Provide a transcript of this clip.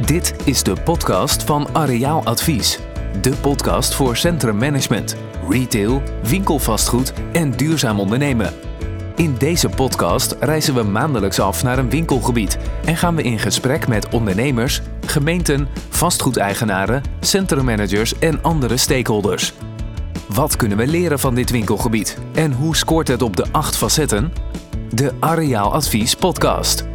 Dit is de podcast van Areaal Advies. De podcast voor centrummanagement, retail, winkelvastgoed en duurzaam ondernemen. In deze podcast reizen we maandelijks af naar een winkelgebied en gaan we in gesprek met ondernemers, gemeenten, vastgoedeigenaren, centrummanagers en andere stakeholders. Wat kunnen we leren van dit winkelgebied en hoe scoort het op de acht facetten? De Areaal Advies podcast.